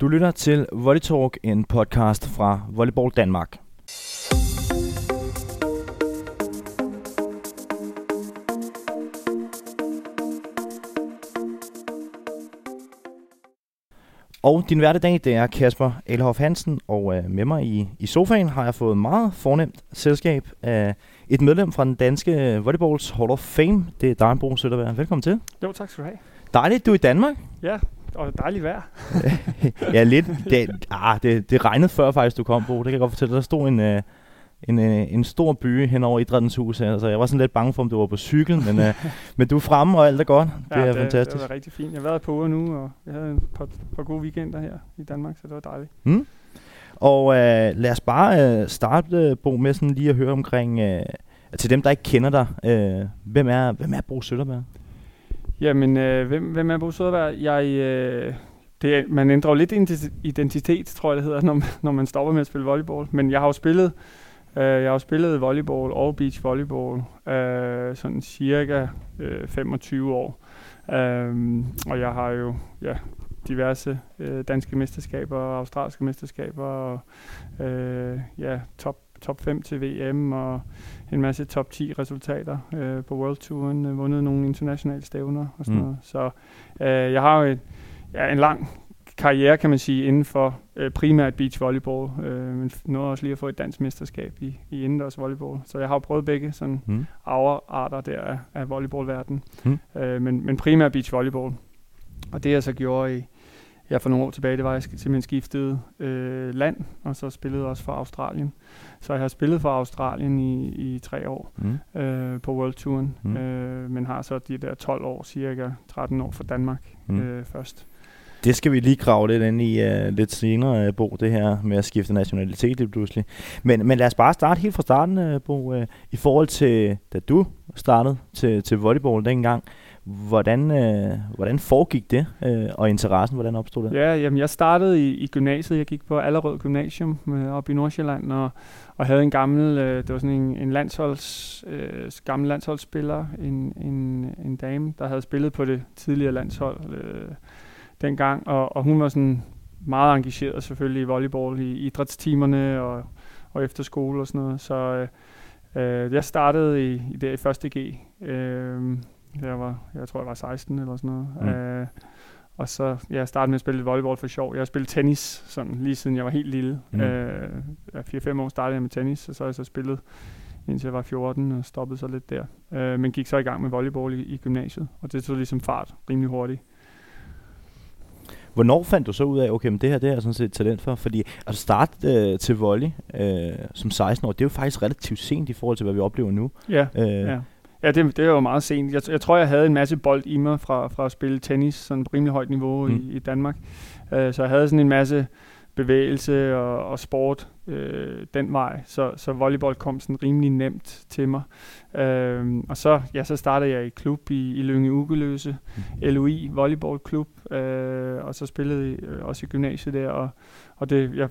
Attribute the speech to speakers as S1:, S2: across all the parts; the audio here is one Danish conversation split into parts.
S1: Du lytter til Volley Talk, en podcast fra Volleyball Danmark. Og din hverdag, det er Kasper Elhoff Hansen, og øh, med mig i, i sofaen har jeg fået meget fornemt selskab af et medlem fra den danske Volleyballs Hall of Fame. Det er dig, Bo Søtterberg. Velkommen til.
S2: Jo, tak skal du have.
S1: Dejligt, du er i Danmark.
S2: Ja, og dejligt vejr.
S1: ja, lidt. Det, ah, det, det regnede før faktisk, du kom, Bo. Det kan jeg godt fortælle. Der stod en, øh, en, øh, en stor by hen over Idrættens Hus. Altså, jeg var sådan lidt bange for, om du var på cykel, men, øh, men du er fremme, og alt er godt. Det
S2: ja,
S1: er
S2: det,
S1: fantastisk.
S2: Det var rigtig fint. Jeg har været på uger nu, og jeg havde en par, par gode weekender her i Danmark, så det var dejligt.
S1: Mm. Og øh, lad os bare øh, starte, øh, Bo, med sådan lige at høre omkring, øh, til dem, der ikke kender dig, øh, hvem, er, hvem er Bo Søtterberg?
S2: Jamen, øh, hvem, hvem er Bo Søderberg? Jeg, øh, det er, man ændrer jo lidt identitet, tror jeg det hedder, når, når man stopper med at spille volleyball. Men jeg har jo spillet, øh, jeg har jo spillet volleyball og beach volleyball øh, sådan cirka øh, 25 år. Øh, og jeg har jo ja, diverse øh, danske mesterskaber og australske mesterskaber og øh, ja, top top 5 til VM og en masse top 10 resultater øh, på World Touren, øh, vundet nogle internationale stævner og sådan mm. noget. Så øh, jeg har jo et, ja, en lang karriere, kan man sige, inden for øh, primært beach volleyball, øh, men nåede også lige at få et dansk mesterskab i, i indendørs volleyball. Så jeg har jo prøvet begge sådan mm. arter der af, af volleyballverdenen, mm. øh, men, men primært beach volleyball. Og det jeg så gjorde i, ja, for nogle år tilbage, det var, at jeg simpelthen skiftede øh, land, og så spillede også for Australien. Så jeg har spillet for Australien i, i tre år mm. øh, på World Touren, mm. øh, men har så de der 12 år, cirka 13 år for Danmark mm. øh, først.
S1: Det skal vi lige grave lidt ind i uh, lidt senere, uh, Bo, det her med at skifte nationalitet lige pludselig. Men, men lad os bare starte helt fra starten, uh, Bo, uh, i forhold til, da du startede til, til volleyball dengang. Hvordan, øh, hvordan foregik det, øh, og interessen, hvordan opstod det?
S2: Ja, jamen jeg startede i, i gymnasiet. Jeg gik på Allerød Gymnasium øh, op i Nordsjælland, og, og havde en gammel, øh, det var sådan en, en landsholds, øh, gammel landsholdsspiller, en, en, en dame, der havde spillet på det tidligere landshold øh, dengang, og, og hun var sådan meget engageret selvfølgelig i volleyball, i idrætstimerne og, og efter skole og sådan noget. Så øh, øh, jeg startede i, i, der i første G. Øh, jeg var, jeg tror, jeg var 16 eller sådan noget. Mm. Øh, og så jeg startede med at spille volleyball for sjov. Jeg har spillet tennis sådan, lige siden jeg var helt lille. Mm. Øh, 4-5 år startede jeg med tennis, og så har jeg så spillet indtil jeg var 14 og stoppede så lidt der. Øh, men gik så i gang med volleyball i, i gymnasiet, og det tog ligesom fart rimelig hurtigt.
S1: Hvornår fandt du så ud af, okay, men det her det er sådan set talent for? Fordi at starte øh, til volley øh, som 16 år, det er jo faktisk relativt sent i forhold til, hvad vi oplever nu.
S2: Ja, øh, ja. Ja, det, det var jo meget sent. Jeg, jeg tror, jeg havde en masse bold i mig fra, fra at spille tennis, sådan på rimelig højt niveau mm. i, i Danmark. Uh, så jeg havde sådan en masse bevægelse og, og sport uh, den vej, så, så volleyball kom sådan rimelig nemt til mig. Uh, og så, ja, så startede jeg i klub i, i Lønge Ugeløse, mm. LOI volleyballklub, uh, og så spillede jeg også i gymnasiet der, og, og det, jeg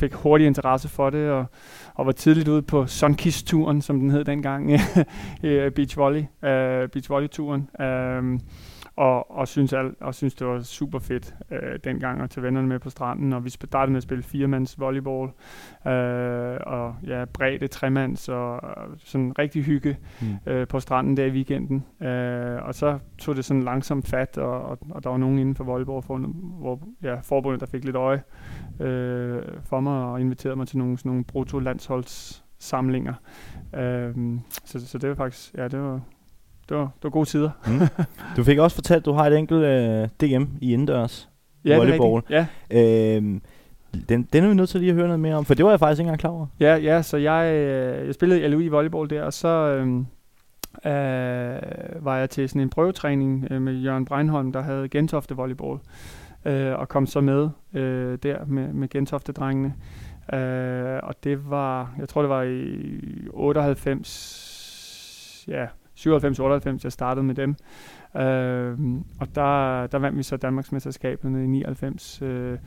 S2: fik hurtig interesse for det, og, og var tidligt ude på Sunkiss-turen, som den hed dengang, øh, Beach Volley, uh, Beach Volley-turen. Um, og, og, synes al, og synes, det var super fedt øh, dengang at tage vennerne med på stranden, og vi startede med at spille firemands volleyball, øh, og ja, bredde tremands, og sådan rigtig hygge mm. øh, på stranden der i weekenden. Øh, og så tog det sådan langsomt fat, og, og, og der var nogen inden for volleyball, hvor ja, forbundet der fik lidt øje øh, for mig, og inviterede mig til nogle, sådan nogle brutto-landsholdssamlinger. Øh, så, så det var faktisk, ja, det var, det var, det var gode tider. mm.
S1: Du fik også fortalt, at du har et enkelt øh, DM i indendørs
S2: ja,
S1: volleyball.
S2: Det er ja.
S1: øhm, den, den er vi nødt til lige at høre noget mere om, for det var jeg faktisk ikke engang klar over.
S2: Ja, ja så jeg, øh, jeg spillede i LUI volleyball der, og så øh, øh, var jeg til sådan en prøvetræning øh, med Jørgen Breinholm, der havde Gentofte volleyball, øh, og kom så med øh, der med, med Gentofte-drengene. Øh, og det var, jeg tror det var i 98, ja, 97-98, jeg startede med dem. Øh, og der, der vandt vi så Danmarksmesterskaberne i 99, øh,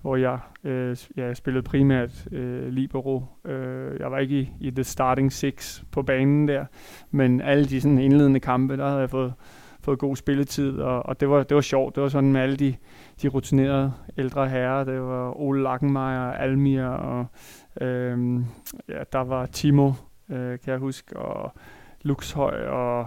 S2: hvor jeg, øh, jeg spillede primært øh, libero. Øh, jeg var ikke i, i the starting six på banen der, men alle de sådan indledende kampe, der havde jeg fået fået god spilletid, og, og det, var, det var sjovt. Det var sådan med alle de, de rutinerede ældre herrer. Det var Ole Lackenmeier, Almir, og øhm, ja, der var Timo, øh, kan jeg huske, og Luxhøj, og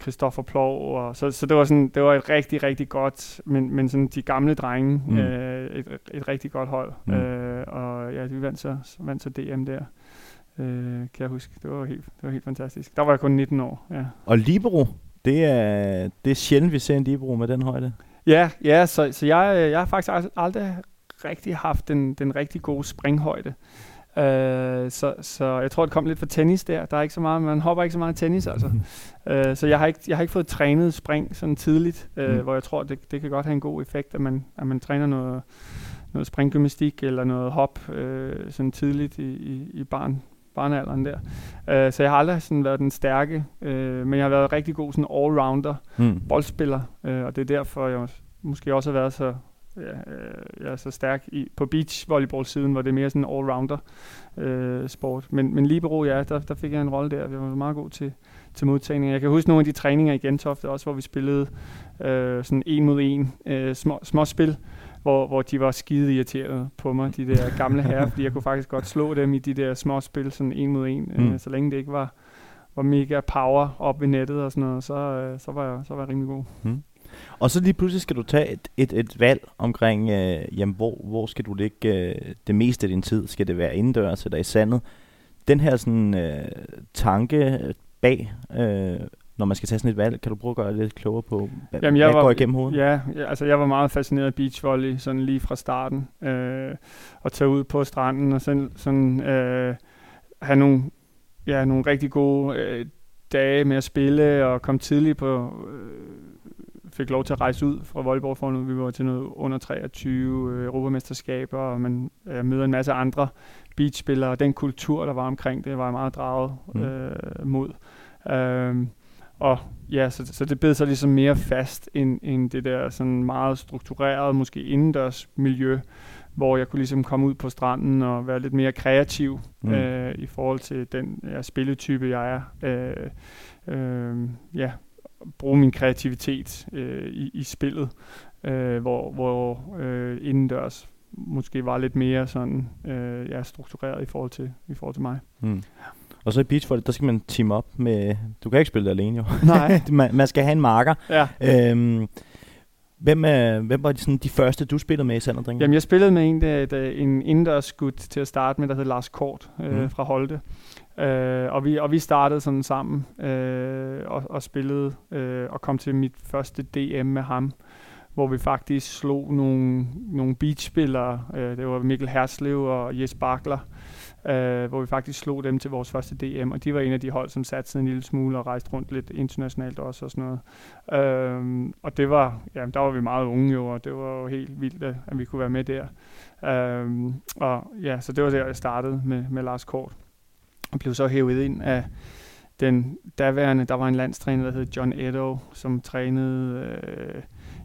S2: Christoffer Plov, og så, så det var sådan, det var et rigtig, rigtig godt, men, men sådan de gamle drenge, mm. øh, et, et rigtig godt hold, mm. øh, og ja, vi vandt så, vandt så DM der, øh, kan jeg huske, det var helt, det var helt fantastisk. Der var jeg kun 19 år, ja.
S1: Og Libero, det er, det er sjældent, vi ser en Libero med den højde.
S2: Ja, ja så, så jeg, jeg har faktisk aldrig rigtig haft den, den rigtig gode springhøjde. Uh, så, så jeg tror, det kom lidt fra tennis der. Der er ikke så meget, man hopper ikke så meget tennis, altså. uh, så jeg har, ikke, jeg har ikke fået trænet spring sådan tidligt, uh, mm. hvor jeg tror, det, det kan godt have en god effekt, at man, at man træner noget, noget springgymnastik eller noget hop uh, sådan tidligt i, i, i barn, barnealderen der. Uh, så jeg har aldrig sådan været den stærke, uh, men jeg har været rigtig god sådan all-rounder, mm. boldspiller, uh, og det er derfor, jeg måske også har været så ja, øh, jeg er så stærk i, på beach volleyball siden, hvor det er mere sådan en all-rounder øh, sport. Men, men libero, ja, der, der fik jeg en rolle der. Jeg var meget god til, til modtagning. Jeg kan huske nogle af de træninger i Gentofte også, hvor vi spillede øh, sådan en mod en øh, små, små spil, hvor, hvor de var skide irriteret på mig, de der gamle herrer, fordi jeg kunne faktisk godt slå dem i de der små spil, sådan en mod en, øh, mm. så længe det ikke var, var mega power op ved nettet og sådan noget, så, øh, så, var, jeg, så var jeg rimelig god. Mm.
S1: Og så lige pludselig skal du tage et, et, et valg omkring, øh, jamen, hvor, hvor skal du lægge øh, det meste af din tid? Skal det være indendørs eller i sandet? Den her sådan, øh, tanke bag, øh, når man skal tage sådan et valg, kan du prøve at gøre lidt klogere på, hvad, Jamen, jeg hvad var, går igennem hovedet?
S2: Ja, altså jeg var meget fascineret af beachvolley, sådan lige fra starten. Øh, at tage ud på stranden og sådan, sådan øh, have nogle, ja, nogle rigtig gode øh, dage med at spille og komme tidligt på øh, fik lov til at rejse ud fra Voldborg for nu. Vi var til noget under 23 øh, europamesterskaber, og man øh, møder en masse andre beachspillere, og den kultur, der var omkring det, var jeg meget draget mm. øh, mod. Øhm, og ja, så, så det bed sig ligesom mere fast end, end det der sådan meget struktureret, måske indendørs miljø, hvor jeg kunne ligesom komme ud på stranden og være lidt mere kreativ mm. øh, i forhold til den ja, spilletype, jeg er. Øh, øh, ja, bruge min kreativitet øh, i, i spillet, øh, hvor, hvor øh, indendørs måske var lidt mere sådan øh, ja, struktureret i forhold til, i forhold til mig. Mm.
S1: Og så i beachvolley, der skal man team op med... Du kan ikke spille det alene jo. Nej. man, man skal have en marker. Ja. Øhm, Hvem, er, hvem var de, sådan, de første, du spillede med i Sanderdringen?
S2: Jamen, jeg spillede med en, der, der, en indendørsgud til at starte med, der hed Lars Kort øh, mm. fra Holte. Øh, og, vi, og vi startede sådan sammen øh, og, og spillede øh, og kom til mit første DM med ham, hvor vi faktisk slog nogle, nogle beachspillere. Øh, det var Mikkel Herslev og Jes Bakler, øh, hvor vi faktisk slog dem til vores første DM, og de var en af de hold, som satte sig en lille smule og rejste rundt lidt internationalt også og sådan noget. Øh, og det var, ja, der var vi meget unge jo, og det var jo helt vildt, at vi kunne være med der. Øh, og ja, så det var der, jeg startede med, med Lars Kort og blev så hævet ind af den daværende, der var en landstræner, der hed John Edo, som trænede øh,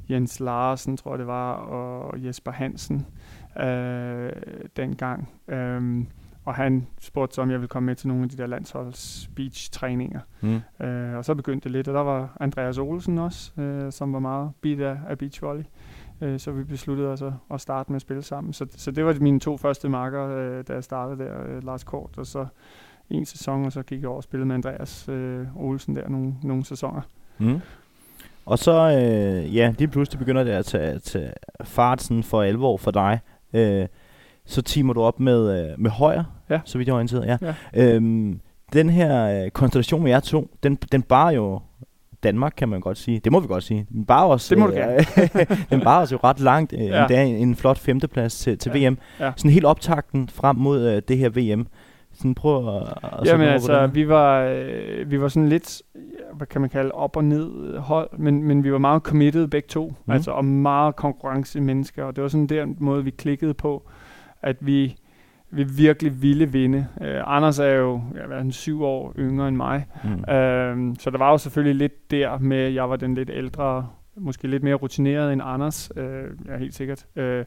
S2: Jens Larsen, tror jeg det var, og Jesper Hansen øh, dengang. Um, og han spurgte så, om jeg ville komme med til nogle af de der landsholds speech træninger. Mm. Øh, og så begyndte det lidt, og der var Andreas Olsen også, øh, som var meget bit af, af beachvolley. Øh, så vi besluttede os at, at starte med at spille sammen. Så, så det var mine to første marker, øh, da jeg startede der, øh, Lars Kort, og så en sæson, og så gik jeg over og spillede med Andreas øh, Olsen der nogle, nogle sæsoner. Mm.
S1: Og så, øh, ja, lige pludselig begynder det at tage, tage fart sådan for alvor for dig. Øh, så timer du op med, øh, med højre, ja. så vidt jeg er orienteret. Ja. ja. Øhm, den her øh, konstellation med jer to, den, den bare jo Danmark, kan man godt sige. Det må vi godt sige. Den bare os,
S2: det må du øh,
S1: den bare os jo ret langt. Øh, ja. En, en flot femteplads til, til ja. VM. Ja. Sådan helt optakten frem mod øh, det her VM. Sådan prøv at,
S2: at Jamen altså, vi var, øh, vi var sådan lidt, hvad kan man kalde, op og ned hold, men, men vi var meget committed begge to, mm. altså og meget konkurrencemennesker, og det var sådan der måde, vi klikkede på, at vi, vi virkelig ville vinde. Uh, Anders er jo ja, en syv år yngre end mig, mm. uh, så der var jo selvfølgelig lidt der med, at jeg var den lidt ældre, måske lidt mere rutineret end Anders, uh, ja, helt sikkert, uh,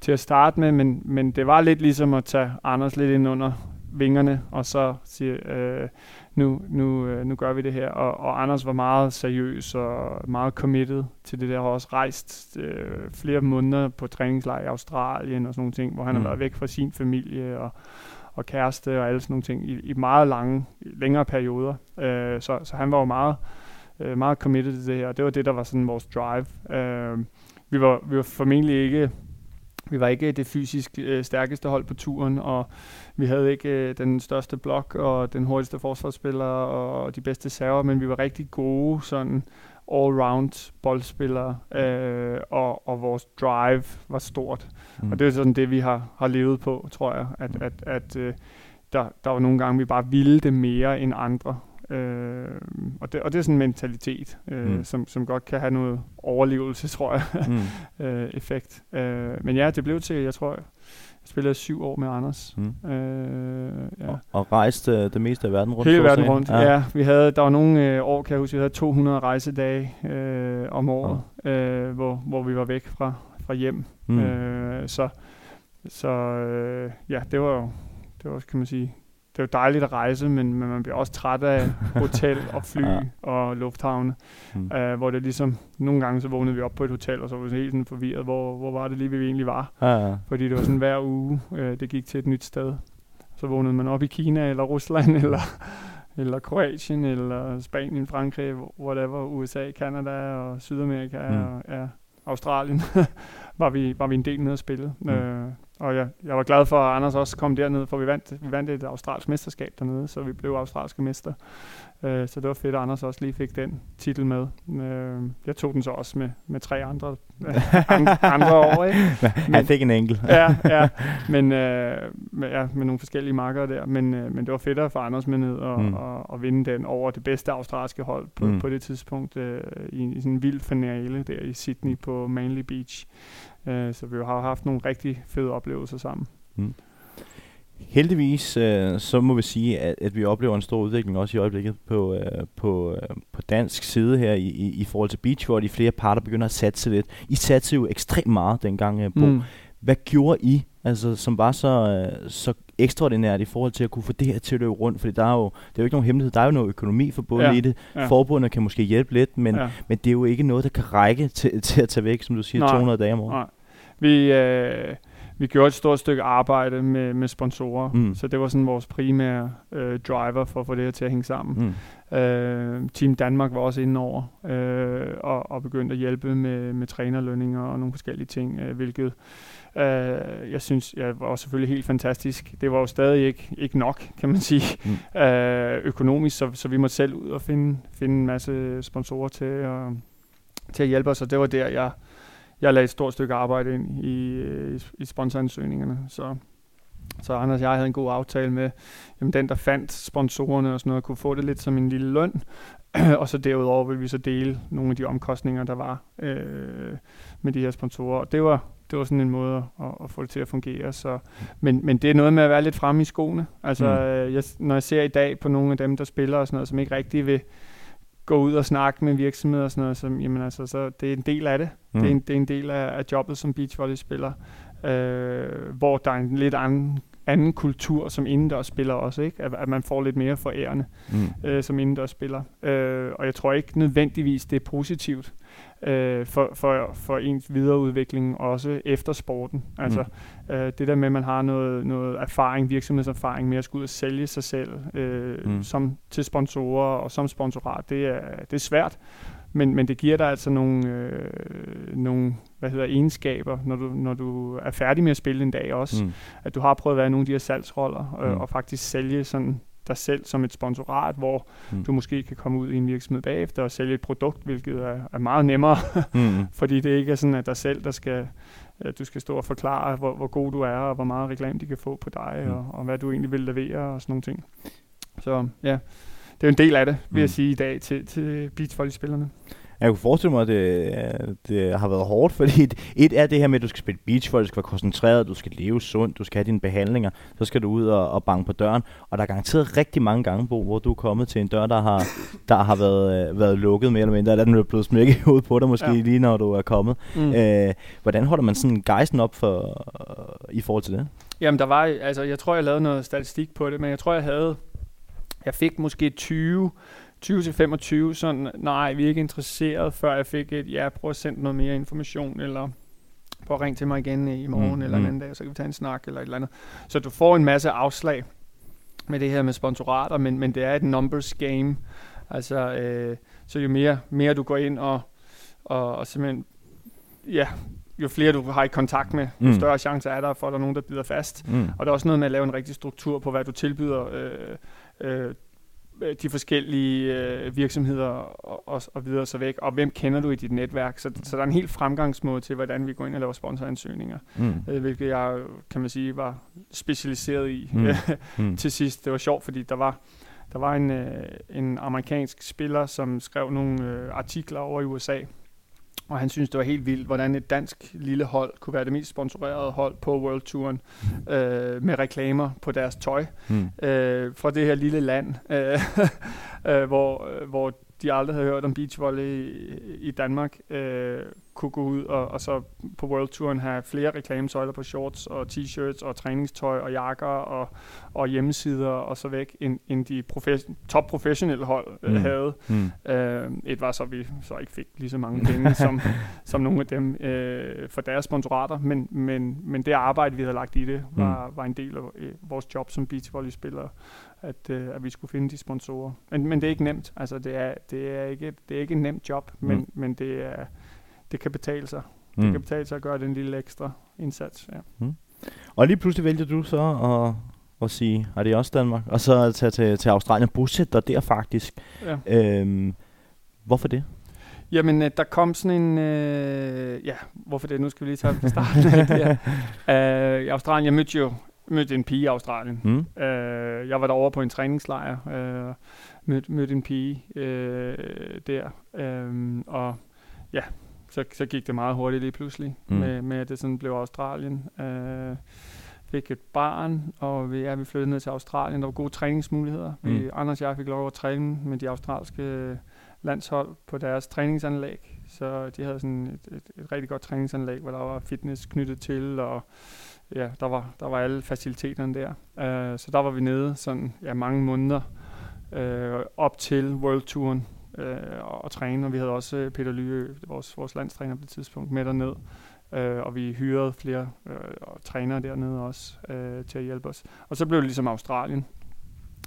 S2: til at starte med, men, men det var lidt ligesom at tage Anders lidt ind under vingerne, og så siger, øh, nu, nu, øh, nu gør vi det her. Og, og Anders var meget seriøs og meget committed til det der. Har også rejst øh, flere måneder på træningslejr i Australien og sådan nogle ting, hvor han mm. har været væk fra sin familie og, og kæreste og alle sådan nogle ting i, i meget lange, længere perioder. Øh, så, så han var jo meget, øh, meget committed til det her, og det var det, der var sådan vores drive. Øh, vi, var, vi var formentlig ikke vi var ikke det fysisk øh, stærkeste hold på turen, og vi havde ikke øh, den største blok og den hurtigste forsvarsspiller og de bedste server, men vi var rigtig gode sådan all-round boldspillere, øh, og, og vores drive var stort. Mm. Og det er sådan det, vi har, har levet på, tror jeg, at, at, at øh, der, der var nogle gange, vi bare ville det mere end andre. Øh, og, det, og det er sådan en mentalitet, øh, mm. som, som godt kan have noget overlevelse, tror jeg, mm. øh, effekt. Øh, men ja, det blev til, jeg tror, jeg spillede syv år med Anders. Mm.
S1: Øh, ja. og, og rejste øh, det meste af verden rundt?
S2: Hele verden rundt, ja. ja. Vi havde, der var nogle øh, år, kan jeg huske, vi havde 200 rejsedage øh, om året, ja. øh, hvor, hvor vi var væk fra, fra hjem. Mm. Øh, så så øh, ja, det var jo, det var, kan man sige, det er jo dejligt at rejse, men, men man bliver også træt af hotel og fly ja. og lufthavne, mm. uh, hvor det ligesom, nogle gange så vågnede vi op på et hotel, og så var vi helt sådan forvirret, hvor, hvor var det lige, vi egentlig var. Ja, ja. Fordi det var sådan hver uge, uh, det gik til et nyt sted. Så vågnede man op i Kina, eller Rusland, eller, eller Kroatien, eller Spanien, Frankrig, whatever, USA, Kanada og Sydamerika mm. og ja, Australien, var, vi, var vi en del nede at spille. Mm. Uh, og jeg, jeg var glad for, at Anders også kom derned, for vi vandt, vi vandt et australsk mesterskab dernede, så vi blev australske mester. Øh, så det var fedt, at Anders også lige fik den titel med. Øh, jeg tog den så også med, med tre andre, andre år. Ikke?
S1: Men, han fik en enkelt.
S2: ja, ja, men øh, med, ja, med nogle forskellige markere der. Men, øh, men det var fedt at få Anders med ned og, mm. og, og vinde den over det bedste australske hold på, mm. på det tidspunkt øh, i, i sådan en vild finale der i Sydney på Manly Beach. Øh, så vi har haft nogle rigtig fede oplevelser sammen. Mm.
S1: Heldigvis øh, så må vi sige, at, at vi oplever en stor udvikling også i øjeblikket på, øh, på, øh, på dansk side her i, i, i forhold til beach, hvor de flere parter begynder at satse lidt. I satte jo ekstremt meget dengang, øh, Bo. Mm. Hvad gjorde I, altså, som var så, øh, så ekstraordinært i forhold til at kunne få det her til at løbe rundt? Fordi der er jo, det er jo ikke nogen hemmelighed, der er jo noget økonomi forbundet ja. i det. Ja. Forbundet kan måske hjælpe lidt, men, ja. men det er jo ikke noget, der kan række til, til at tage væk, som du siger, Nej. 200 dage om året. Nej.
S2: Vi... Øh vi gjorde et stort stykke arbejde med, med sponsorer, mm. så det var sådan vores primære øh, driver for at få det her til at hænge sammen. Mm. Øh, Team Danmark var også inde over øh, og, og begyndte at hjælpe med, med trænerlønninger og nogle forskellige ting, øh, hvilket øh, jeg synes ja, var selvfølgelig helt fantastisk. Det var jo stadig ikke, ikke nok, kan man sige, mm. øh, økonomisk, så, så vi måtte selv ud og finde, finde en masse sponsorer til, at, til at hjælpe os, og det var der, jeg jeg lagde et stort stykke arbejde ind i, i, i sponsoransøgningerne. Så, så Anders og jeg havde en god aftale med jamen den, der fandt sponsorerne og sådan noget, kunne få det lidt som en lille løn. og så derudover ville vi så dele nogle af de omkostninger, der var øh, med de her sponsorer. Og det var, det var sådan en måde at, at få det til at fungere. Så, men, men det er noget med at være lidt fremme i skoene. Altså, mm. jeg, når jeg ser i dag på nogle af dem, der spiller og sådan noget, som ikke rigtig vil gå ud og snakke med virksomheder og sådan noget, som, jamen altså, så det er en del af det. Mm. Det, er en, det er en del af, af jobbet som beachvolleyspiller, øh, hvor der er en lidt anden, anden kultur som indendørsspiller også, ikke? At, at man får lidt mere forærende mm. øh, som indendørsspiller. Øh, og jeg tror ikke nødvendigvis, det er positivt øh, for, for, for ens videreudvikling også efter sporten. Altså mm. øh, det der med, at man har noget, noget erfaring, virksomhedserfaring med at skulle ud og sælge sig selv øh, mm. som til sponsorer og som sponsorat, det er, det er svært. Men, men det giver dig altså nogle, øh, nogle hvad hedder, egenskaber, når du, når du er færdig med at spille en dag også. Mm. At du har prøvet at være nogle af de her salgsroller, øh, mm. og faktisk sælge sådan dig selv som et sponsorat, hvor mm. du måske kan komme ud i en virksomhed bagefter og sælge et produkt, hvilket er, er meget nemmere, mm. fordi det ikke er sådan, at dig selv, der skal, at du skal stå og forklare, hvor, hvor god du er, og hvor meget reklame de kan få på dig, mm. og, og hvad du egentlig vil levere, og sådan nogle ting. Så ja, det er en del af det, vil mm. jeg sige i dag, til, til beachvolleyspillerne.
S1: Jeg kunne forestille mig, at det, det har været hårdt, fordi et, et er det her med, at du skal spille beachvolley, du skal være koncentreret, du skal leve sundt, du skal have dine behandlinger, så skal du ud og, og banke på døren. Og der er garanteret rigtig mange gange, Bo, hvor du er kommet til en dør, der har, der har været, øh, været lukket mere eller mindre, eller den er blevet smækket i hovedet på dig måske ja. lige når du er kommet. Mm. Øh, hvordan holder man sådan gejsten op for, i forhold til det?
S2: Jamen der var, altså jeg tror jeg lavede noget statistik på det, men jeg tror jeg havde Jeg fik måske 20, 20-25, sådan, nej, vi er ikke interesseret, før jeg fik et, ja, prøv at sende noget mere information, eller prøv at ringe til mig igen i morgen, mm, eller en anden dag, så kan vi tage en snak, eller et eller andet. Så du får en masse afslag med det her med sponsorater, men, men det er et numbers game. Altså, øh, så jo mere, mere du går ind og, og, og simpelthen, ja, jo flere du har i kontakt med, jo mm. større chance er der for, at der er nogen, der bider fast. Mm. Og der er også noget med at lave en rigtig struktur på, hvad du tilbyder øh, øh, de forskellige øh, virksomheder og, og, og videre så væk, og hvem kender du i dit netværk. Så, så der er en helt fremgangsmåde til, hvordan vi går ind og laver sponsoransøgninger, mm. øh, hvilket jeg, kan man sige, var specialiseret i mm. mm. til sidst. Det var sjovt, fordi der var, der var en, øh, en amerikansk spiller, som skrev nogle øh, artikler over i USA, og han synes det var helt vildt, hvordan et dansk lille hold kunne være det mest sponsorerede hold på World Touren øh, med reklamer på deres tøj mm. øh, fra det her lille land, øh, øh, hvor, øh, hvor de aldrig havde hørt om beachvolley i, i Danmark, øh, kunne gå ud og, og så på World Touren have flere reklamesøjler på shorts og t-shirts og træningstøj og jakker og, og hjemmesider og så væk, end, end de profes- top professionelle hold øh, mm. havde. Mm. Øh, et var så, vi så ikke fik lige så mange penge som, som nogle af dem øh, for deres sponsorater, men, men, men det arbejde, vi havde lagt i det, var, mm. var en del af øh, vores job som beachvolley-spillere at, øh, at vi skulle finde de sponsorer. Men, men det er ikke nemt. Altså, det er, det er, ikke, det er ikke et nemt job, mm. men, men det, er, det kan betale sig. Mm. Det kan betale sig at gøre den lille ekstra indsats. Ja. Mm.
S1: Og lige pludselig vælger du så at, at sige, er det også Danmark? Og så tage til, til Australien og bosætte dig der faktisk. Ja. Øhm, hvorfor det?
S2: Jamen, øh, der kom sådan en... Øh, ja, hvorfor det? Nu skal vi lige tage starten af det her. Uh, I Australien, jeg mødte jo mødte en pige i Australien. Mm. Uh, jeg var derovre på en træningslejr. Uh, mødte, mødte en pige uh, der. Uh, og ja, så, så gik det meget hurtigt lige pludselig, mm. med, med at det sådan blev Australien. Uh, fik et barn, og vi, ja, vi flyttede ned til Australien. Der var gode træningsmuligheder. Mm. Vi, Anders og jeg fik lov at træne med de australske landshold på deres træningsanlæg. Så de havde sådan et, et, et rigtig godt træningsanlæg, hvor der var fitness knyttet til, og ja, der var, der var alle faciliteterne der. Uh, så der var vi nede sådan ja, mange måneder uh, op til World Touren uh, og, og træne, og vi havde også Peter Lyø, vores, vores landstræner på det tidspunkt, med derned. Uh, og vi hyrede flere uh, og trænere dernede også uh, til at hjælpe os. Og så blev det ligesom Australien.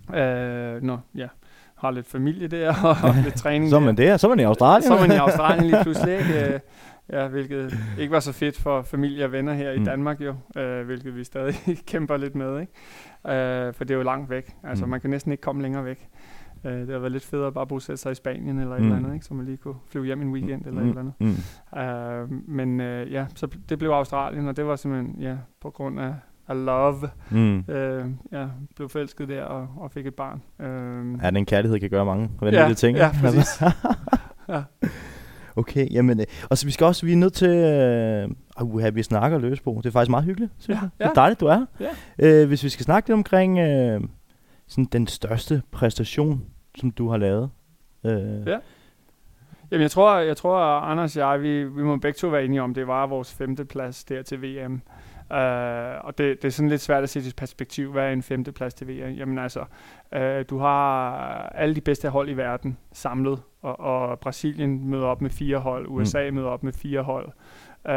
S2: Uh, nå, ja, har lidt familie der og lidt træning
S1: Så er man der, så er man i Australien.
S2: Så er man i Australien lige pludselig, ikke? Ja, hvilket ikke var så fedt for familie og venner her mm. i Danmark jo, øh, hvilket vi stadig kæmper lidt med, ikke? Øh, for det er jo langt væk. Altså, mm. man kan næsten ikke komme længere væk. Øh, det har været lidt federe at bare bosætte sig i Spanien eller mm. et eller andet, ikke? så man lige kunne flyve hjem en weekend eller mm. et eller andet. Mm. Øh, men øh, ja, så det blev Australien, og det var simpelthen ja, på grund af I love. Mm. Øh, ja, blev forelsket der og, og fik et barn.
S1: Øh, ja, den kærlighed kan gøre mange vanvittige
S2: ja,
S1: ting.
S2: Ja, præcis. ja.
S1: Okay, jamen, øh, og så vi skal også, vi er nødt til, øh, uh, vi snakker løs på. Det er faktisk meget hyggeligt, synes ja, jeg. Ja. Det er dejligt, du er. Ja. Øh, hvis vi skal snakke lidt omkring øh, sådan den største præstation, som du har lavet. Øh. Ja.
S2: Jamen, jeg tror, jeg tror, Anders og jeg, vi, vi må begge to være enige om, det var vores femte plads der til VM. Uh, og det, det er sådan lidt svært at se i perspektiv, hvad er en femteplads til VM? Jamen altså, uh, du har alle de bedste hold i verden samlet, og, og Brasilien møder op med fire hold, USA mm. møder op med fire hold. Uh,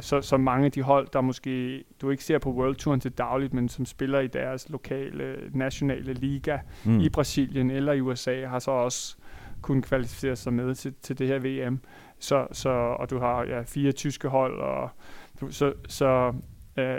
S2: så, så mange af de hold, der måske du ikke ser på World Touren til dagligt, men som spiller i deres lokale, nationale liga mm. i Brasilien eller i USA, har så også kun kvalificere sig med til, til det her VM. Så, så, og du har ja, fire tyske hold, og du, så, så øh,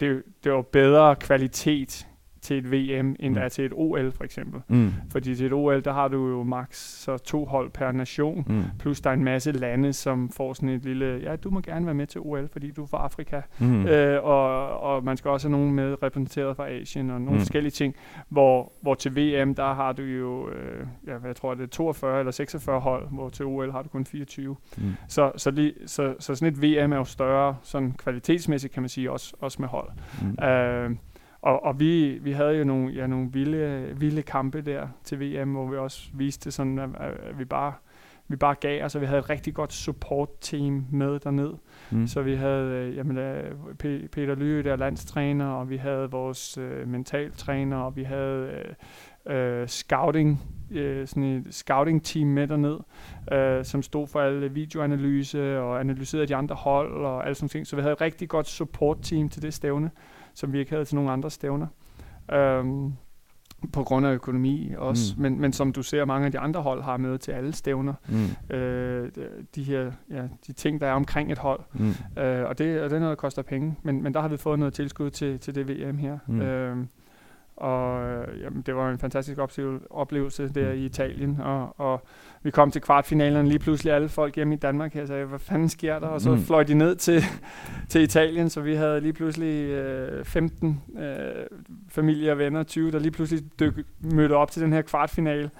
S2: det, det var bedre kvalitet til et VM, end mm. der er til et OL for eksempel. Mm. Fordi til et OL, der har du jo max så to hold per nation, mm. plus der er en masse lande, som får sådan et lille, ja, du må gerne være med til OL, fordi du er fra Afrika. Mm. Øh, og, og man skal også have nogen med repræsenteret fra Asien og nogle mm. forskellige ting, hvor, hvor til VM, der har du jo, øh, ja, jeg tror, det er 42 eller 46 hold, hvor til OL har du kun 24. Mm. Så, så, lige, så, så sådan et VM er jo større, sådan kvalitetsmæssigt kan man sige, også, også med hold. Mm. Øh, og, og vi, vi havde jo nogle, ja, nogle vilde, vilde kampe der til VM, hvor vi også viste sådan, at, at vi bare vi bare gav og vi havde et rigtig godt support-team med derned. Mm. Så vi havde øh, jamen, øh, Peter Lyø, der landstræner, og vi havde vores øh, mentaltræner, og vi havde øh, scouting, øh, sådan et scouting team med derned, øh, som stod for alle videoanalyse og analyserede de andre hold og alle sådan ting. Så vi havde et rigtig godt support team til det stævne, som vi ikke havde til nogle andre stævner. Um, på grund af økonomi også, mm. men, men som du ser, mange af de andre hold har med til alle stævner. Mm. Øh, de her ja, de ting, der er omkring et hold. Mm. Øh, og, det, og det er noget, der koster penge, men, men der har vi fået noget tilskud til, til det VM her. Mm. Øh, og øh, jamen, det var en fantastisk oplevelse der mm. i Italien, og, og vi kom til kvartfinalen, lige pludselig alle folk hjemme i Danmark her sagde, hvad fanden sker der? Og så mm. fløj de ned til, til Italien, så vi havde lige pludselig øh, 15 øh, familie og venner, 20, der lige pludselig dyk, mødte op til den her kvartfinale,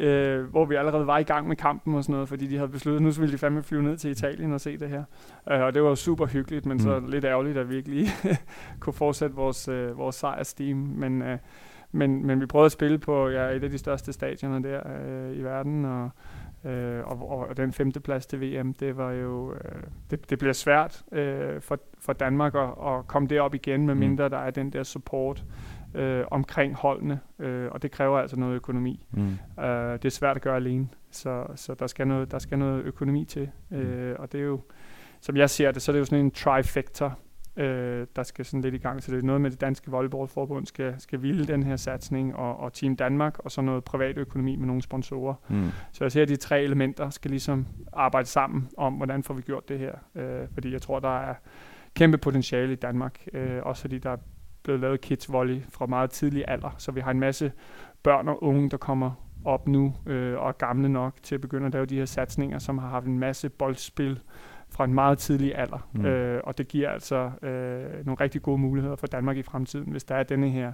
S2: øh, hvor vi allerede var i gang med kampen og sådan noget, fordi de havde besluttet, nu ville de fandme flyve ned til Italien og se det her. Øh, og det var super hyggeligt, men mm. så lidt ærgerligt, at vi ikke lige kunne fortsætte vores, øh, vores sejrsteam, men... Øh, men, men vi prøvede at spille på ja, et af de største stadioner der øh, i verden, og, øh, og, og den femte plads til VM, det var jo, øh, det, det bliver svært øh, for, for Danmark at, at komme derop igen, med mm. mindre der er den der support øh, omkring holdene, øh, og det kræver altså noget økonomi. Mm. Øh, det er svært at gøre alene, så, så der, skal noget, der skal noget økonomi til, øh, og det er jo, som jeg ser det, så er det jo sådan en trifecta, øh, der skal sådan lidt i gang. Så det er noget med det danske volleyballforbund skal, skal ville den her satsning, og, og Team Danmark, og så noget privat økonomi med nogle sponsorer. Mm. Så jeg ser, at de tre elementer skal ligesom arbejde sammen om, hvordan får vi gjort det her. Øh, fordi jeg tror, der er kæmpe potentiale i Danmark, øh, også fordi der er blevet lavet kids volley fra meget tidlig alder, så vi har en masse børn og unge, der kommer op nu øh, og er gamle nok til at begynde at lave de her satsninger, som har haft en masse boldspil fra en meget tidlig alder. Mm. Øh, og det giver altså øh, nogle rigtig gode muligheder for Danmark i fremtiden, hvis der er denne her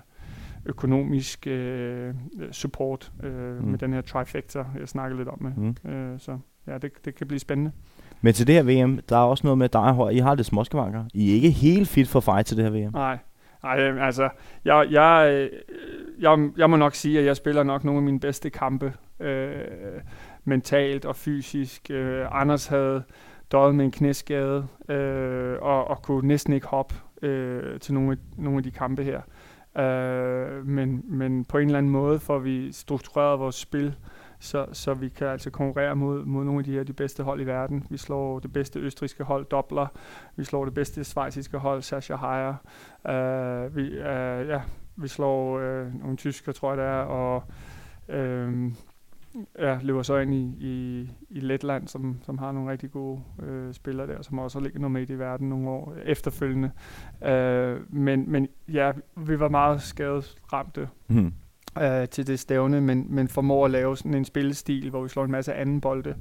S2: økonomisk øh, support øh, mm. med den her trifecta, jeg snakkede lidt om med. Mm. Øh, så ja, det, det kan blive spændende.
S1: Men til det her VM, der er også noget med dig og I har lidt småskavanker. I er ikke helt fit for fight til det her VM.
S2: Nej, Nej, øhm, altså, jeg, jeg, øh, jeg, jeg må nok sige, at jeg spiller nok nogle af mine bedste kampe øh, mentalt og fysisk. Øh, Anders havde døjet med en knæskade øh, og, og kunne næsten ikke hoppe øh, til nogle af, nogle af de kampe her. Øh, men, men på en eller anden måde får vi struktureret vores spil, så, så vi kan altså konkurrere mod, mod nogle af de her de bedste hold i verden. Vi slår det bedste østriske hold, Dobler. Vi slår det bedste svejsiske hold, Sascha Heyer. Uh, øh, vi, uh, ja, vi slår uh, nogle tysker, tror jeg det er, og uh, ja, løber så ind i, i, i Letland, som, som har nogle rigtig gode øh, spillere der, som også ligger nummer med i verden nogle år efterfølgende. Øh, men, men ja, vi var meget skadesramte mm øh, til det stævne, men, men formår at lave sådan en spillestil, hvor vi slår en masse anden bolde,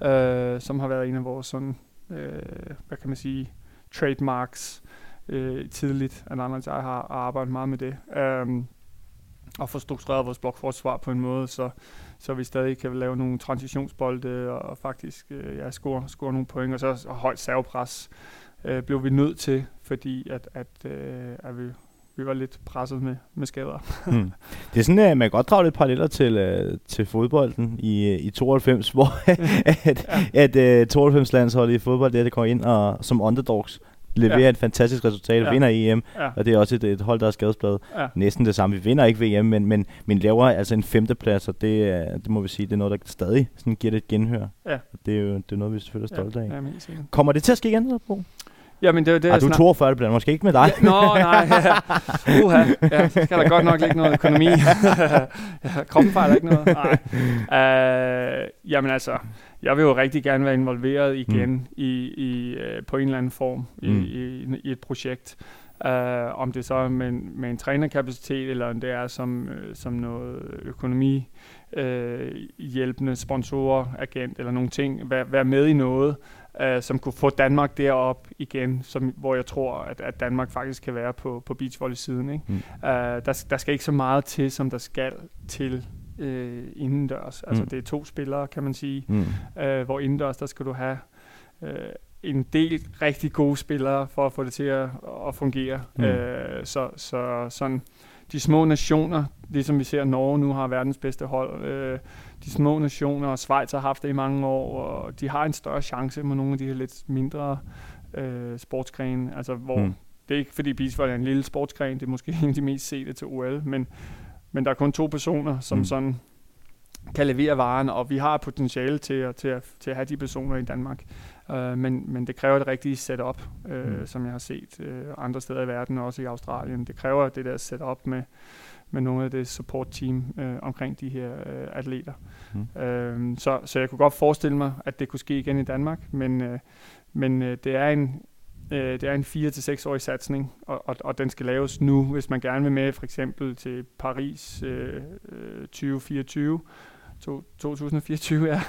S2: mm. øh, som har været en af vores sådan, øh, hvad kan man sige, trademarks øh, tidligt, Anders og jeg har arbejdet meget med det. Øh, og få struktureret vores blokforsvar på en måde, så så vi stadig kan lave nogle transitionsbolde og faktisk øh, ja, score, score nogle point, og så og højt servepres øh, blev vi nødt til, fordi at, at, øh, at vi, vi var lidt presset med, med skader.
S1: hmm. Det er sådan, at man kan godt drage lidt paralleller til, uh, til fodbolden i, i 92, hvor at, ja. at uh, 92-landsholdet i fodbold, der det går ind og, som underdogs leverer ja. et fantastisk resultat, ja. vinder EM, ja. og det er også et, et hold, der er skadesbladet. Ja. Næsten det samme. Vi vinder ikke VM, men, men, men laver altså en femteplads, og det, det må vi sige, det er noget, der stadig sådan giver det et genhør. Ja. Og det er jo det er noget, vi selvfølgelig er stolte af. Ja, Kommer det til at ske igen, Bro?
S2: Jamen, det, det
S1: er du er 42, det bliver måske ikke med dig.
S2: Ja, nå, nej. Ja. Uha. Ja, så skal der godt nok ligge noget økonomi. ja, kroppen fejler ikke noget. Nej. Uh, jamen altså, jeg vil jo rigtig gerne være involveret igen mm. i, i, uh, på en eller anden form i, mm. i, i et projekt. Uh, om det så er med, med en trænerkapacitet, eller om det er som, som noget økonomi, uh, hjælpende sponsorer, agent eller nogle ting. Vær, være med i noget, uh, som kunne få Danmark derop igen, som, hvor jeg tror, at, at Danmark faktisk kan være på, på beachvolley-siden. Ikke? Mm. Uh, der, der skal ikke så meget til, som der skal til øh, indendørs. Altså mm. det er to spillere, kan man sige. Mm. Øh, hvor indendørs, der skal du have øh, en del rigtig gode spillere for at få det til at, at fungere. Mm. Øh, så, så sådan de små nationer, ligesom vi ser Norge nu har verdens bedste hold, øh, de små nationer, og Schweiz har haft det i mange år, og de har en større chance med nogle af de her lidt mindre øh, sportsgrene, altså hvor mm. det er ikke fordi beachvolley er en lille sportsgren, det er måske en af de mest sete til OL, men men der er kun to personer, som mm. sådan kan levere varen, og vi har potentiale til at, til at, til at have de personer i Danmark. Uh, men, men det kræver det rigtige setup, uh, mm. som jeg har set uh, andre steder i verden, også i Australien. Det kræver det der setup med, med nogle af det support team uh, omkring de her uh, atleter. Mm. Uh, så, så jeg kunne godt forestille mig, at det kunne ske igen i Danmark, men, uh, men uh, det er en, Øh, det er en 4 til 6 årig satsning, og, og, og den skal laves nu, hvis man gerne vil med for eksempel til Paris øh, 2024, to, 2024, ja.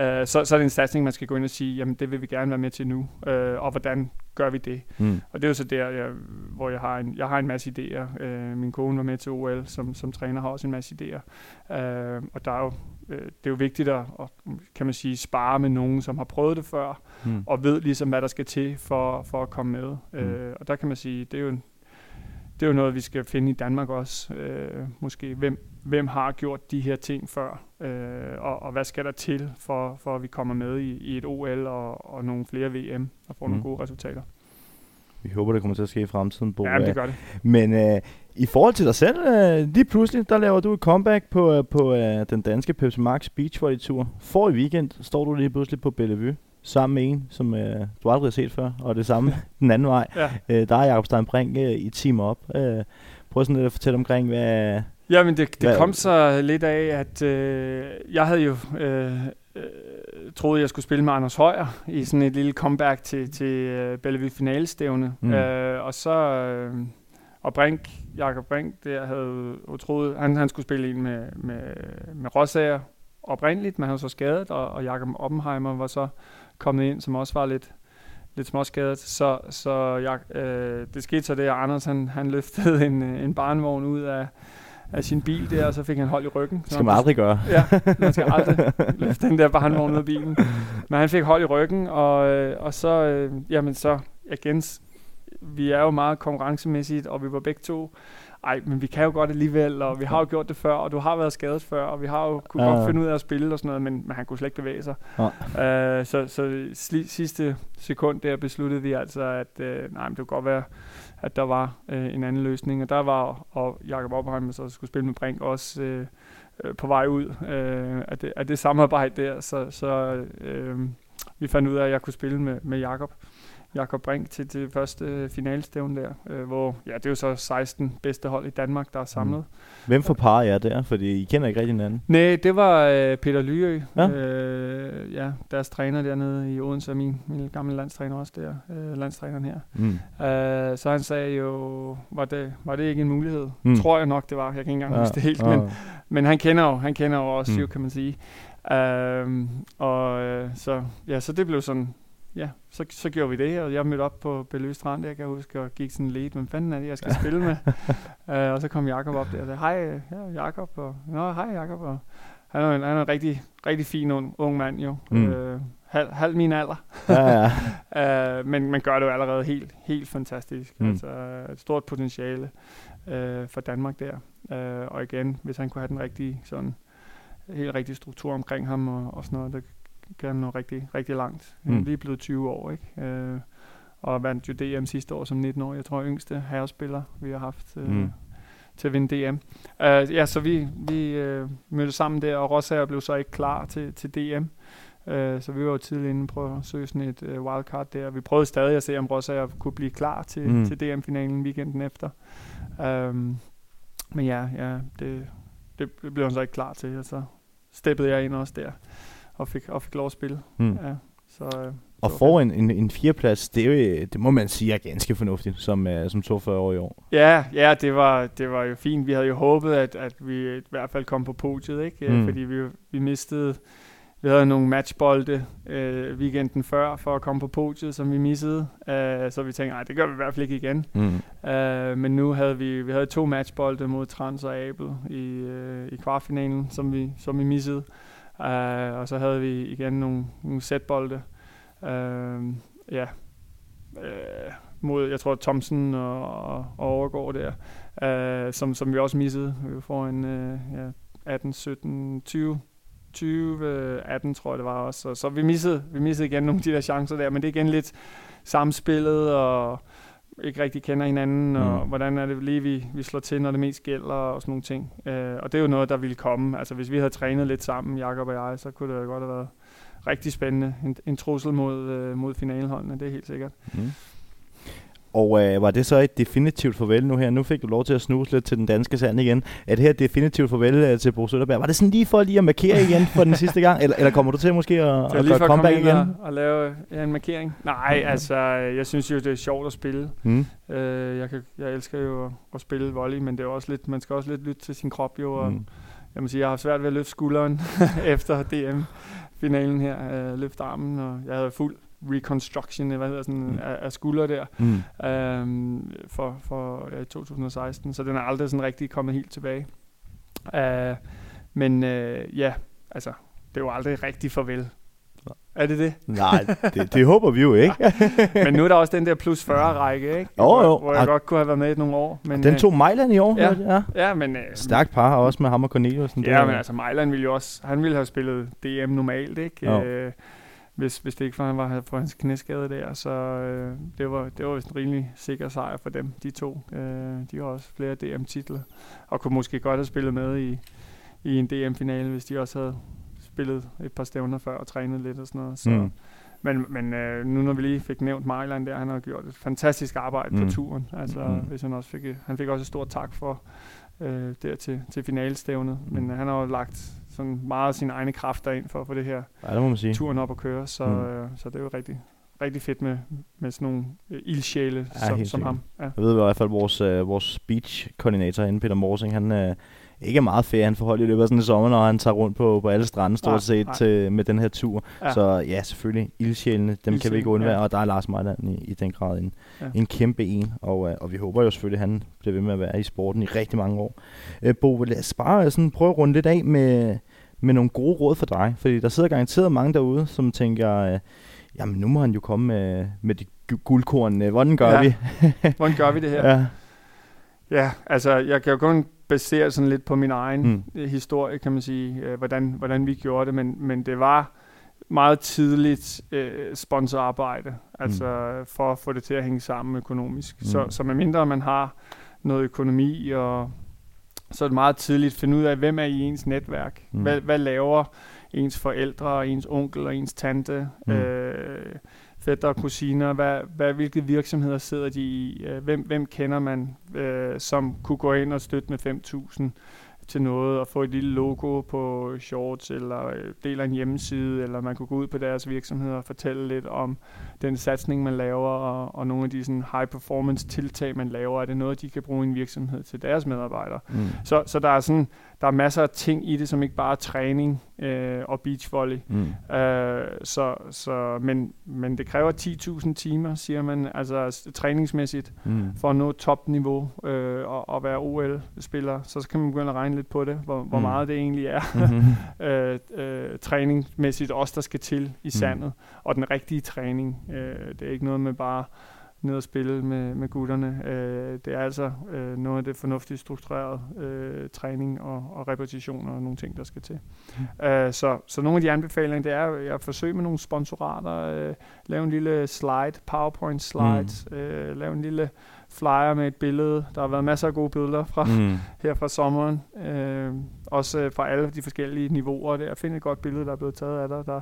S2: Øh, så, så er det en satsning, man skal gå ind og sige, jamen det vil vi gerne være med til nu, øh, og hvordan gør vi det? Mm. Og det er jo så der, jeg, hvor jeg har, en, jeg har en masse idéer. Øh, min kone var med til OL som, som træner, har også en masse idéer. Øh, og der er jo, øh, det er jo vigtigt at, at, kan man sige, spare med nogen, som har prøvet det før, mm. og ved ligesom, hvad der skal til for, for at komme med. Mm. Øh, og der kan man sige, det er jo en, det er jo noget, vi skal finde i Danmark også. Øh, måske, hvem, hvem har gjort de her ting før, øh, og, og hvad skal der til, for, for at vi kommer med i, i et OL og, og nogle flere VM og får mm. nogle gode resultater.
S1: Vi håber, det kommer til at ske i fremtiden, Bo.
S2: Ja, det gør det.
S1: Men øh, i forhold til dig selv, øh, lige pludselig, der laver du et comeback på, øh, på øh, den danske Pepsi Max Beach Volley Tour. For i weekend står du lige pludselig på Bellevue sammen med en, som øh, du aldrig har set før, og det samme den anden vej. Ja. Øh, der er Jacob Steinbrink øh, i team op. Øh, prøv sådan lidt at fortælle omkring, hvad...
S2: Ja, men det, det hvad, kom så lidt af, at øh, jeg havde jo øh, øh, troet, jeg skulle spille med Anders Højer i sådan et lille comeback til, til uh, Bellevue finalestævne. Mm. Øh, og så... Øh, og Brink, Jakob Brink, der havde troet, han, han skulle spille en med, med, med Rosager oprindeligt, men han var så skadet, og, og Jakob Oppenheimer var så kommet ind, som også var lidt, lidt småskadet. Så, så jeg, øh, det skete så det, at Anders han, han løftede en, en barnvogn ud af, af sin bil der, og så fik han hold i ryggen.
S1: Det skal man aldrig gøre.
S2: Ja, man skal aldrig løfte den der barnvogn ud af bilen. Men han fik hold i ryggen, og, øh, og så, øh, jamen så, igen, vi er jo meget konkurrencemæssigt, og vi var begge to ej, men vi kan jo godt alligevel, og vi har jo gjort det før, og du har været skadet før, og vi har jo kunne ja. godt finde ud af at spille og sådan noget, men, men han kunne slet ikke bevæge sig. Ja. Uh, så så sidste sekund der besluttede vi altså, at uh, nej, men det kunne godt være, at der var uh, en anden løsning, og der var, og Jakob Oppenheim så skulle spille med Brink også uh, på vej ud uh, af, det, af det samarbejde der, så, så uh, vi fandt ud af, at jeg kunne spille med, med Jakob. Jakob Brink til det første øh, finalestævne der, øh, hvor ja, det er jo så 16 bedste hold i Danmark, der er samlet. Mm.
S1: Hvem for par er der? Fordi I kender ikke rigtig hinanden.
S2: Nej, det var øh, Peter Lyø, ja? Øh, ja, deres træner dernede i Odense, min, min gamle landstræner også der, øh, landstræneren her. Mm. Øh, så han sagde jo, var det, var det ikke en mulighed? Mm. Tror jeg nok, det var. Jeg kan ikke engang ja. huske det helt, ja. men, men han kender jo, han kender jo også, mm. jo, kan man sige. Øh, og øh, så, ja, så det blev sådan ja, så, så gjorde vi det, og jeg mødte op på Bellevue Strand, jeg kan huske, og gik sådan lidt, men fanden er det, jeg skal spille med? uh, og så kom Jakob op der og sagde, hej, ja, Jakob, og nå, hej Jakob, og han er, en, han er en rigtig, rigtig fin ung, ung mand jo. Mm. Uh, halv, halv min alder. ja, ja. uh, men man gør det jo allerede helt, helt fantastisk. Mm. Altså et stort potentiale uh, for Danmark der. Uh, og igen, hvis han kunne have den rigtige sådan helt rigtig struktur omkring ham og, og sådan noget, det kan nå rigtig, rigtig langt. Mm. Lige blevet 20 år, ikke? Øh, og vandt jo DM sidste år som 19 år. Jeg tror, yngste herrespiller, vi har haft øh, mm. til at vinde DM. Uh, ja, så vi, vi uh, mødte sammen der, og Rosager blev så ikke klar til, til DM. Uh, så vi var jo tidligt inde på at søge sådan et uh, wildcard der. Vi prøvede stadig at se, om Rosager kunne blive klar til, mm. til DM-finalen weekenden efter. Um, men ja, ja det, det blev han så ikke klar til, og så steppede jeg ind også der og fik, og fik lov at spille. Mm. Ja,
S1: så, øh, og få en, en, en fireplads, det, det må man sige er ganske fornuftigt, som, uh, som 42 år i år.
S2: Ja, ja det, var, det var jo fint. Vi havde jo håbet, at, at vi i hvert fald kom på podiet, ikke? Mm. fordi vi, vi mistede... Vi havde nogle matchbolde øh, weekenden før for at komme på podiet, som vi missede. Uh, så vi tænkte, nej, det gør vi i hvert fald ikke igen. Mm. Uh, men nu havde vi, vi havde to matchbolde mod Trans og Abel i, uh, i kvartfinalen, som vi, som vi missede. Uh, og så havde vi igen nogle, nogle sætbolde. Uh, ja, uh, mod, jeg tror, Thomsen og, og, og overgår der, uh, som, som vi også missede. Vi får en uh, ja, 18, 17, 20, 20, 18 tror jeg det var også. Så, så vi, missede, vi missede igen nogle af de der chancer der, men det er igen lidt samspillet og ikke rigtig kender hinanden, og
S1: Mm.
S2: hvordan er det lige, vi, vi slår til, når det mest gælder, og sådan nogle ting. Øh, og det er jo noget, der ville komme. Altså, hvis vi havde trænet lidt sammen, Jakob og jeg, så kunne det godt have været rigtig spændende. En, en trussel mod, øh, mod finaleholdene, det er helt sikkert.
S1: Mm. Og øh, var det så et definitivt farvel nu her? Nu fik du lov til at snuse lidt til den danske sand igen. Er det her et definitivt farvel øh, til Bo Sønderberg? Var det sådan lige for lige at markere igen for den sidste gang? Eller, eller kommer du til måske at, at gøre comeback igen?
S2: og, og lave ja, en markering. Nej, altså, jeg synes jo, det er sjovt at spille.
S1: Mm.
S2: Øh, jeg, kan, jeg elsker jo at, spille volley, men det er også lidt, man skal også lidt lytte til sin krop jo, og
S1: Mm.
S2: jeg må sige, jeg har svært ved at løfte skulderen efter DM-finalen her, øh, løfte armen, og jeg havde fuld reconstruction, hvad hedder sådan,
S1: Mm.
S2: af, af skulder der,
S1: Mm.
S2: øhm, for, for ja, 2016, så den er aldrig sådan rigtig kommet helt tilbage. Uh, men uh, ja, altså, det er jo aldrig rigtig farvel. Er det det?
S1: Nej, det, det håber vi jo ikke.
S2: Men nu er der også den der plus 40-række, ikke?
S1: Jo,
S2: hvor,
S1: jo.
S2: Hvor jeg
S1: Ah.
S2: godt kunne have været med i nogle år. Men,
S1: Den
S2: øh,
S1: tog Mejland i år.
S2: ja.
S1: ja.
S2: Ja, men... Øh,
S1: Stærkt par, også med ham og Corneliusen.
S2: Ja, men altså Mejland ville jo også... Han ville have spillet DM normalt, ikke?
S1: Jo.
S2: Øh, hvis, hvis det ikke var, han var for hans knæskade der. Så øh, det var, det var vist en rimelig sikker sejr for dem, de to. Øh, de har også flere DM-titler. Og kunne måske godt have spillet med i, i en DM-finale, hvis de også havde spillet et par stævner før og trænet lidt og sådan noget. Så,
S1: Mm.
S2: Men, men øh, nu når vi lige fik nævnt Mejland der, han har gjort et fantastisk arbejde
S1: Mm.
S2: på turen. Altså,
S1: Mm.
S2: hvis han, også fik, han fik også et stort tak for øh, der til, til finalestævnet.
S1: Mm.
S2: Men øh, han har jo lagt sådan meget sine egne kræfter ind for at få det her
S1: Ja, det må man sige.
S2: turen op at køre. Så,
S1: Mm.
S2: øh, så det er jo rigtig, rigtig fedt med, med sådan nogle øh, ildsjæle
S1: Ja,
S2: som, som
S1: sikkert.
S2: ham. Ja.
S1: Jeg ved i hvert fald, at vores, øh, vores speech-koordinator herinde, Peter Morsing, han øh, ikke er meget fair. Han får hold i løbet af sådan en sommer, når han tager rundt på, på alle strande stort
S2: Nej,
S1: set
S2: nej.
S1: til, med den her tur. Ja. Så ja, selvfølgelig, ildsjælene, dem kan vi ikke undvære,
S2: ja.
S1: og der er Lars Mejland i, i den grad en. Ja. en kæmpe en. Og, øh, og vi håber jo selvfølgelig, at han bliver ved med at være i sporten i rigtig mange år. Øh, Bo, lad os bare sådan prøve at runde lidt af med, med nogle gode råd for dig. Fordi der sidder garanteret mange derude, som tænker, øh, jamen nu må han jo komme med, med de gu- guldkorn. Øh, Hvordan gør
S2: Ja.
S1: vi?
S2: Hvordan gør vi det her?
S1: ja.
S2: Ja, altså jeg kan jo kun basere sådan lidt på min egen
S1: Mm.
S2: historie, kan man sige, øh, hvordan, hvordan vi gjorde det, men, men det var meget tidligt øh, sponsorarbejde, altså mm. for at få det til at hænge sammen økonomisk. Mm. Så, så medmindre man har noget økonomi, og så er det meget tidligt at finde ud af, hvem er i ens netværk,
S1: Mm.
S2: hvad, hvad laver ens forældre, ens onkel og ens tante,
S1: mm.
S2: øh, fætter og kusiner, hvad, hvad, hvilke virksomheder sidder de i, øh, hvem, hvem kender man, øh, som kunne gå ind og støtte med 5.000 til noget, og få et lille logo på shorts, eller øh, del af en hjemmeside, eller man kunne gå ud på deres virksomheder og fortælle lidt om den satsning, man laver, og, og nogle af de sådan, high performance tiltag, man laver, er det noget, de kan bruge i en virksomhed til deres medarbejdere.
S1: Mm.
S2: Så, så der er sådan, der er masser af ting i det, som ikke bare er træning øh, og beachvolley.
S1: Mm.
S2: Øh, så, så, men, men det kræver 10.000 timer, siger man, altså træningsmæssigt,
S1: Mm.
S2: for at nå topniveau øh, og, og være OL-spiller. Så kan man begynde at regne lidt på det, hvor, hvor
S1: Mm.
S2: meget det egentlig er
S1: Mhm.
S2: øh, øh, træningsmæssigt også, der skal til
S1: Mm.
S2: i sandet. Og den rigtige træning, øh, det er ikke noget med bare ned og spille med, med gutterne. Øh, det er altså øh, noget af det fornuftigt struktureret øh, træning og, og repetitioner og nogle ting, der skal til.
S1: Mm.
S2: Øh, så, så nogle af de anbefalinger, det er at forsøge med nogle sponsorater, øh, lave en lille slide, PowerPoint slide, mm. øh, lave en lille flyer med et billede. Der har været masser af gode billeder fra,
S1: Mm.
S2: her fra sommeren. Øh, også øh, fra alle de forskellige niveauer der. Find et godt billede, der er blevet taget af dig. Der,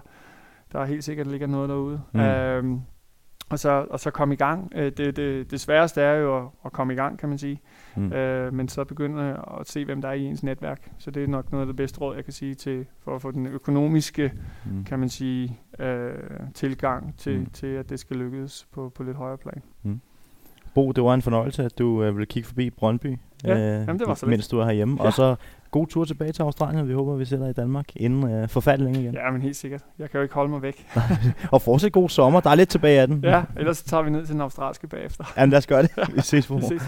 S2: der er helt sikkert ligger noget derude.
S1: Mm.
S2: Øh, og så, og så komme i gang. Øh, det, det, det sværeste er jo at, at komme i gang, kan man sige.
S1: Mm.
S2: Øh, men så begynde at se, hvem der er i ens netværk. Så det er nok noget af det bedste råd, jeg kan sige til for at få den økonomiske,
S1: Mm.
S2: kan man sige, øh, tilgang til,
S1: Mm.
S2: mm. til, at det skal lykkes på, på lidt højere plan.
S1: Bo, det var en fornøjelse, at du øh, ville kigge forbi Brøndby,
S2: Ja, jamen, det var så lidt.
S1: mens du er herhjemme.
S2: Ja.
S1: Og så god tur tilbage til Australien. Vi håber, vi ser dig i Danmark inden øh, forfaldningen igen.
S2: Ja, men helt sikkert. Jeg kan jo ikke holde mig væk.
S1: Og fortsat god sommer. Der er lidt tilbage af den.
S2: Ja, ellers tager vi ned til den australske bagefter.
S1: Jamen lad os gøre det. Vi ses på
S2: Vi ses.